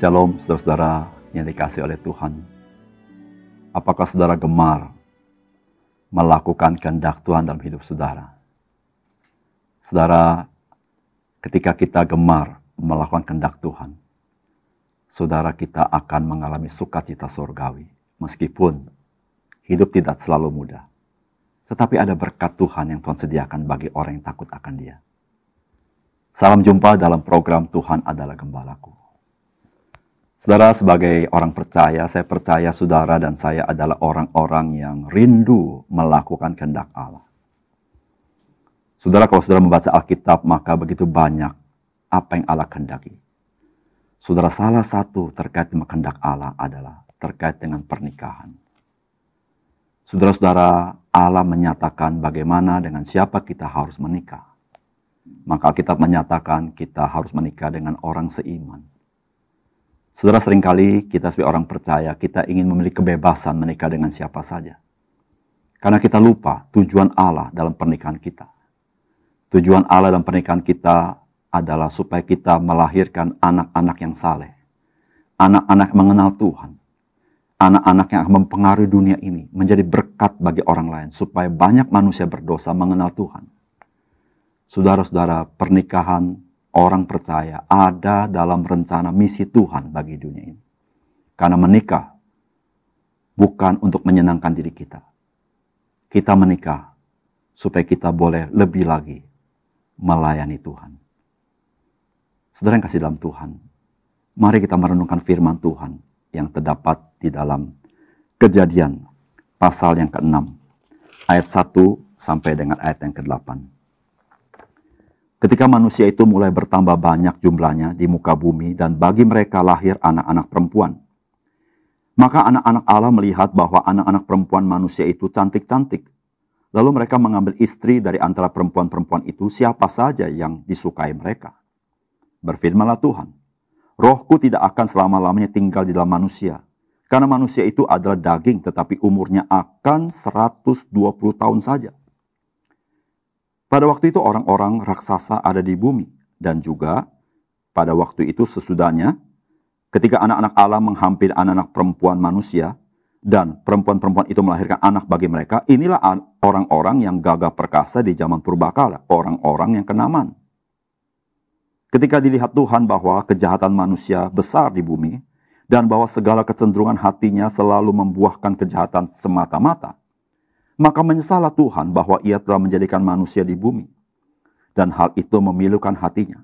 Shalom saudara-saudara yang dikasih oleh Tuhan. Apakah saudara gemar melakukan kehendak Tuhan dalam hidup saudara? Saudara, ketika kita gemar melakukan kehendak Tuhan, saudara kita akan mengalami sukacita surgawi. Meskipun hidup tidak selalu mudah. Tetapi ada berkat Tuhan yang Tuhan sediakan bagi orang yang takut akan dia. Salam jumpa dalam program Tuhan adalah Gembalaku. Saudara, sebagai orang percaya, saya percaya saudara dan saya adalah orang-orang yang rindu melakukan kehendak Allah. Saudara, kalau saudara membaca Alkitab, maka begitu banyak apa yang Allah kehendaki. Saudara, salah satu terkait dengan kehendak Allah adalah terkait dengan pernikahan. Saudara-saudara, Allah menyatakan bagaimana dengan siapa kita harus menikah. Maka Alkitab menyatakan kita harus menikah dengan orang seiman Saudara sering kali kita sebagai orang percaya, kita ingin memiliki kebebasan menikah dengan siapa saja. Karena kita lupa tujuan Allah dalam pernikahan kita. Tujuan Allah dalam pernikahan kita adalah supaya kita melahirkan anak-anak yang saleh. Anak-anak mengenal Tuhan. Anak-anak yang mempengaruhi dunia ini menjadi berkat bagi orang lain. Supaya banyak manusia berdosa mengenal Tuhan. Saudara-saudara, pernikahan orang percaya ada dalam rencana misi Tuhan bagi dunia ini. Karena menikah bukan untuk menyenangkan diri kita. Kita menikah supaya kita boleh lebih lagi melayani Tuhan. Saudara yang kasih dalam Tuhan, mari kita merenungkan firman Tuhan yang terdapat di dalam kejadian pasal yang ke-6 ayat 1 sampai dengan ayat yang ke-8. Ketika manusia itu mulai bertambah banyak jumlahnya di muka bumi dan bagi mereka lahir anak-anak perempuan. Maka anak-anak Allah melihat bahwa anak-anak perempuan manusia itu cantik-cantik. Lalu mereka mengambil istri dari antara perempuan-perempuan itu siapa saja yang disukai mereka. Berfirmanlah Tuhan, rohku tidak akan selama-lamanya tinggal di dalam manusia. Karena manusia itu adalah daging tetapi umurnya akan 120 tahun saja. Pada waktu itu orang-orang raksasa ada di bumi dan juga pada waktu itu sesudahnya ketika anak-anak Allah menghampiri anak-anak perempuan manusia dan perempuan-perempuan itu melahirkan anak bagi mereka, inilah orang-orang yang gagah perkasa di zaman purbakala, orang-orang yang kenaman. Ketika dilihat Tuhan bahwa kejahatan manusia besar di bumi dan bahwa segala kecenderungan hatinya selalu membuahkan kejahatan semata-mata, maka menyesalah Tuhan bahwa ia telah menjadikan manusia di bumi. Dan hal itu memilukan hatinya.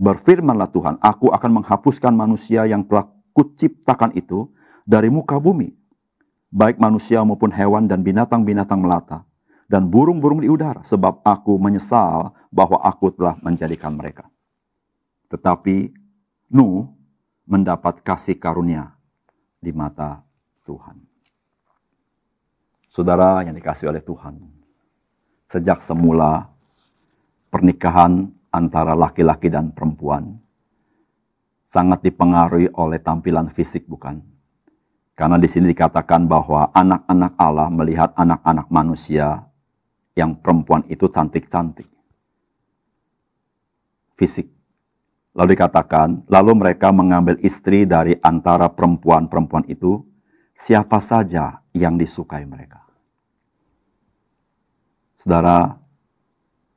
Berfirmanlah Tuhan, aku akan menghapuskan manusia yang telah kuciptakan itu dari muka bumi. Baik manusia maupun hewan dan binatang-binatang melata. Dan burung-burung di udara. Sebab aku menyesal bahwa aku telah menjadikan mereka. Tetapi Nuh mendapat kasih karunia di mata Tuhan. Saudara yang dikasih oleh Tuhan, sejak semula pernikahan antara laki-laki dan perempuan sangat dipengaruhi oleh tampilan fisik, bukan? Karena di sini dikatakan bahwa anak-anak Allah melihat anak-anak manusia yang perempuan itu cantik-cantik. Fisik. Lalu dikatakan, lalu mereka mengambil istri dari antara perempuan-perempuan itu, siapa saja yang disukai mereka. Saudara,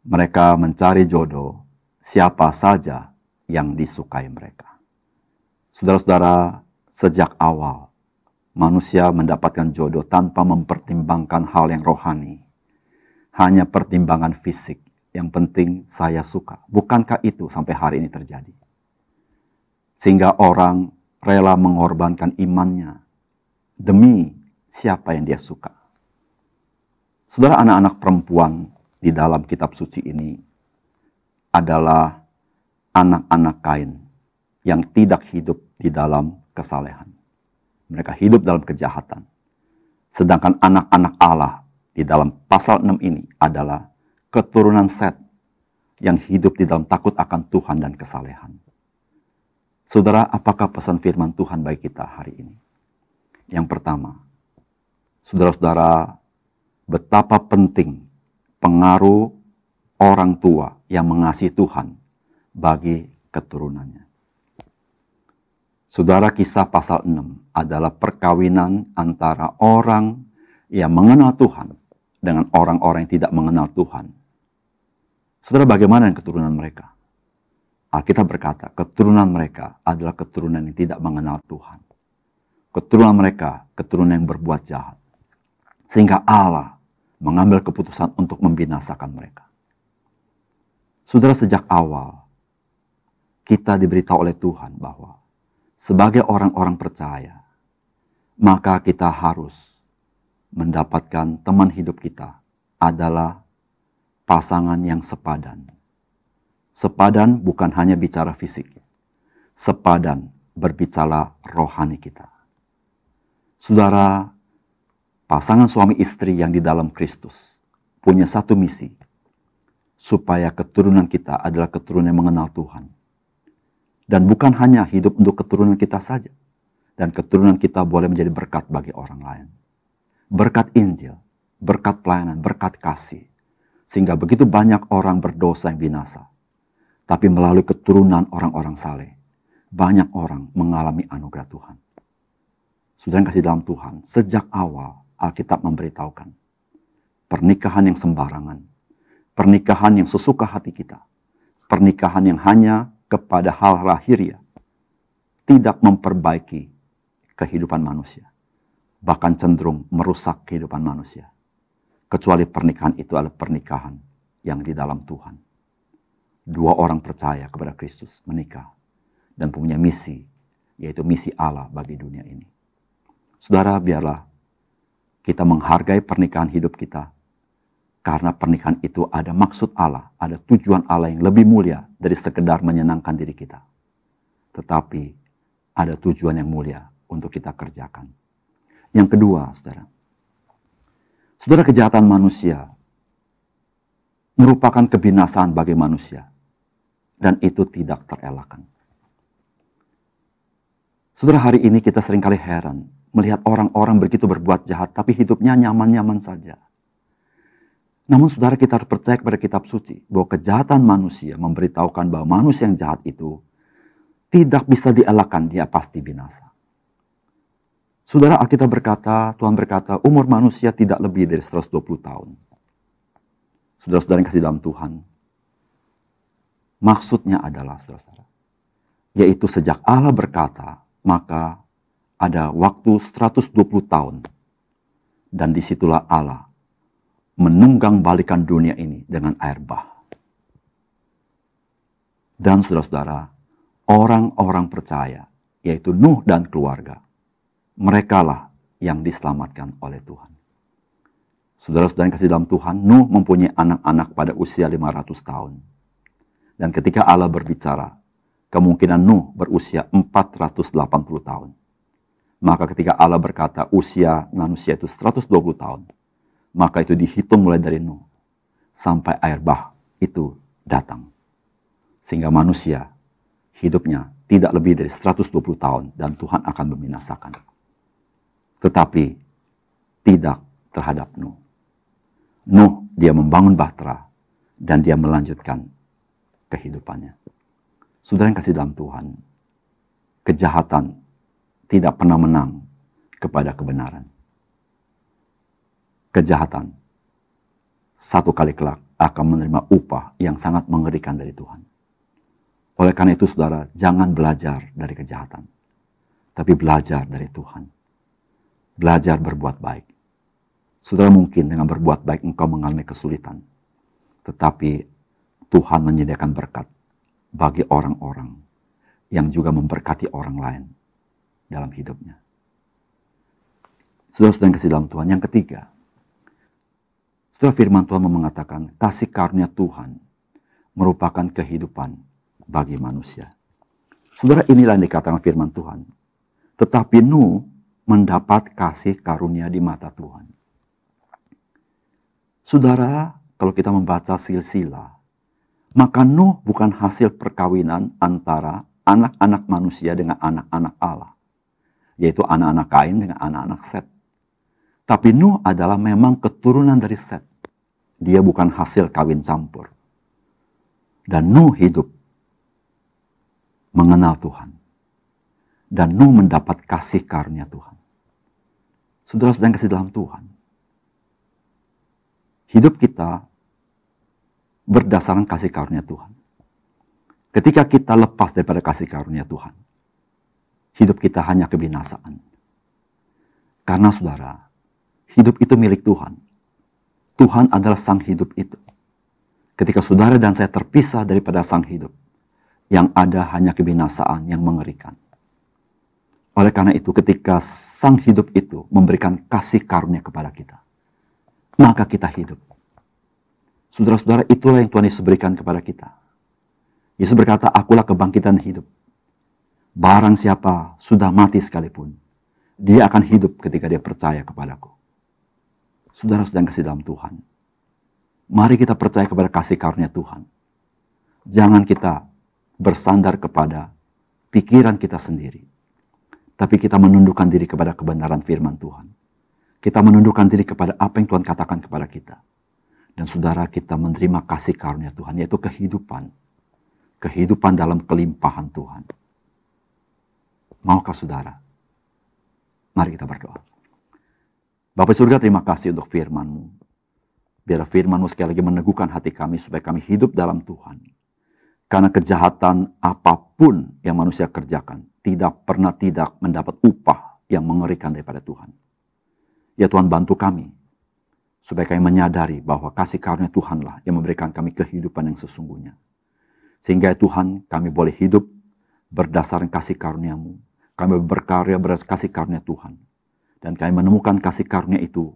mereka mencari jodoh siapa saja yang disukai mereka. Saudara-saudara, sejak awal manusia mendapatkan jodoh tanpa mempertimbangkan hal yang rohani. Hanya pertimbangan fisik. Yang penting saya suka. Bukankah itu sampai hari ini terjadi? Sehingga orang rela mengorbankan imannya demi siapa yang dia suka. Saudara anak-anak perempuan di dalam kitab suci ini adalah anak-anak kain yang tidak hidup di dalam kesalehan. Mereka hidup dalam kejahatan. Sedangkan anak-anak Allah di dalam pasal 6 ini adalah keturunan Set yang hidup di dalam takut akan Tuhan dan kesalehan. Saudara, apakah pesan firman Tuhan bagi kita hari ini? Yang pertama, saudara-saudara betapa penting pengaruh orang tua yang mengasihi Tuhan bagi keturunannya. Saudara kisah pasal 6 adalah perkawinan antara orang yang mengenal Tuhan dengan orang-orang yang tidak mengenal Tuhan. Saudara bagaimana dengan keturunan mereka? Alkitab berkata, keturunan mereka adalah keturunan yang tidak mengenal Tuhan. Keturunan mereka, keturunan yang berbuat jahat. Sehingga Allah mengambil keputusan untuk membinasakan mereka. Saudara sejak awal, kita diberitahu oleh Tuhan bahwa sebagai orang-orang percaya, maka kita harus mendapatkan teman hidup kita adalah pasangan yang sepadan Sepadan bukan hanya bicara fisik. Sepadan berbicara rohani kita. Saudara, pasangan suami istri yang di dalam Kristus punya satu misi. Supaya keturunan kita adalah keturunan yang mengenal Tuhan. Dan bukan hanya hidup untuk keturunan kita saja. Dan keturunan kita boleh menjadi berkat bagi orang lain. Berkat Injil, berkat pelayanan, berkat kasih. Sehingga begitu banyak orang berdosa yang binasa tapi melalui keturunan orang-orang saleh, banyak orang mengalami anugerah Tuhan. Yang kasih dalam Tuhan, sejak awal Alkitab memberitahukan. Pernikahan yang sembarangan, pernikahan yang sesuka hati kita, pernikahan yang hanya kepada hal lahiriah, tidak memperbaiki kehidupan manusia, bahkan cenderung merusak kehidupan manusia. Kecuali pernikahan itu adalah pernikahan yang di dalam Tuhan. Dua orang percaya kepada Kristus menikah dan punya misi, yaitu misi Allah bagi dunia ini. Saudara, biarlah kita menghargai pernikahan hidup kita, karena pernikahan itu ada maksud Allah, ada tujuan Allah yang lebih mulia dari sekedar menyenangkan diri kita. Tetapi ada tujuan yang mulia untuk kita kerjakan. Yang kedua, saudara, saudara kejahatan manusia merupakan kebinasaan bagi manusia dan itu tidak terelakkan. Saudara, hari ini kita sering kali heran melihat orang-orang begitu berbuat jahat, tapi hidupnya nyaman-nyaman saja. Namun saudara kita harus percaya kepada kitab suci bahwa kejahatan manusia memberitahukan bahwa manusia yang jahat itu tidak bisa dielakkan, dia pasti binasa. Saudara Alkitab berkata, Tuhan berkata, umur manusia tidak lebih dari 120 tahun. Saudara-saudara yang kasih dalam Tuhan, Maksudnya adalah, saudara-saudara, yaitu sejak Allah berkata, maka ada waktu 120 tahun. Dan di situlah Allah menunggang balikan dunia ini dengan air bah. Dan saudara-saudara, orang-orang percaya, yaitu Nuh dan keluarga, merekalah yang diselamatkan oleh Tuhan. Saudara-saudara yang kasih dalam Tuhan, Nuh mempunyai anak-anak pada usia 500 tahun dan ketika Allah berbicara, kemungkinan Nuh berusia 480 tahun. Maka ketika Allah berkata usia manusia itu 120 tahun, maka itu dihitung mulai dari Nuh sampai air bah itu datang. Sehingga manusia hidupnya tidak lebih dari 120 tahun dan Tuhan akan membinasakan. Tetapi tidak terhadap Nuh. Nuh dia membangun bahtera dan dia melanjutkan kehidupannya. Saudara yang kasih dalam Tuhan, kejahatan tidak pernah menang kepada kebenaran. Kejahatan satu kali kelak akan menerima upah yang sangat mengerikan dari Tuhan. Oleh karena itu saudara, jangan belajar dari kejahatan. Tapi belajar dari Tuhan. Belajar berbuat baik. Saudara mungkin dengan berbuat baik engkau mengalami kesulitan. Tetapi Tuhan menyediakan berkat bagi orang-orang yang juga memberkati orang lain dalam hidupnya. Saudara-saudara yang kasih dalam Tuhan. Yang ketiga, Saudara firman Tuhan mengatakan kasih karunia Tuhan merupakan kehidupan bagi manusia. Saudara inilah yang dikatakan firman Tuhan. Tetapi Nuh mendapat kasih karunia di mata Tuhan. Saudara, kalau kita membaca silsilah maka Nuh bukan hasil perkawinan antara anak-anak manusia dengan anak-anak Allah. Yaitu anak-anak Kain dengan anak-anak Set. Tapi Nuh adalah memang keturunan dari Set. Dia bukan hasil kawin campur. Dan Nuh hidup mengenal Tuhan. Dan Nuh mendapat kasih karunia Tuhan. Saudara-saudara yang kasih dalam Tuhan. Hidup kita berdasarkan kasih karunia Tuhan. Ketika kita lepas daripada kasih karunia Tuhan, hidup kita hanya kebinasaan. Karena saudara, hidup itu milik Tuhan. Tuhan adalah sang hidup itu. Ketika saudara dan saya terpisah daripada sang hidup, yang ada hanya kebinasaan yang mengerikan. Oleh karena itu, ketika sang hidup itu memberikan kasih karunia kepada kita, maka kita hidup. Saudara-saudara, itulah yang Tuhan Yesus berikan kepada kita. Yesus berkata, akulah kebangkitan hidup. Barang siapa sudah mati sekalipun, dia akan hidup ketika dia percaya kepadaku. Saudara-saudara yang kasih dalam Tuhan, mari kita percaya kepada kasih karunia Tuhan. Jangan kita bersandar kepada pikiran kita sendiri. Tapi kita menundukkan diri kepada kebenaran firman Tuhan. Kita menundukkan diri kepada apa yang Tuhan katakan kepada kita. Dan saudara kita menerima kasih karunia Tuhan, yaitu kehidupan. Kehidupan dalam kelimpahan Tuhan. Maukah saudara? Mari kita berdoa. Bapak surga terima kasih untuk firman-Mu. Biar firman-Mu sekali lagi meneguhkan hati kami supaya kami hidup dalam Tuhan karena kejahatan apa pun yang manusia kerjakan tidak pernah tidak mendapat upah yang mengerikan daripada Tuhan. Ya Tuhan bantu kami supaya kami menyadari bahwa kasih karunia Tuhanlah yang memberikan kami kehidupan yang sesungguhnya. Sehingga ya Tuhan kami boleh hidup berdasarkan kasih karuniamu. Kami berkarya berdasarkan kasih karunia Tuhan. Dan kami menemukan kasih karunia itu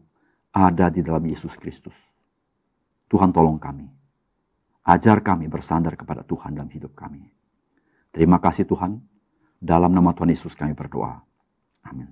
ada di dalam Yesus Kristus. Tuhan tolong kami Ajar kami bersandar kepada Tuhan dalam hidup kami. Terima kasih Tuhan. Dalam nama Tuhan Yesus kami berdoa. Amin.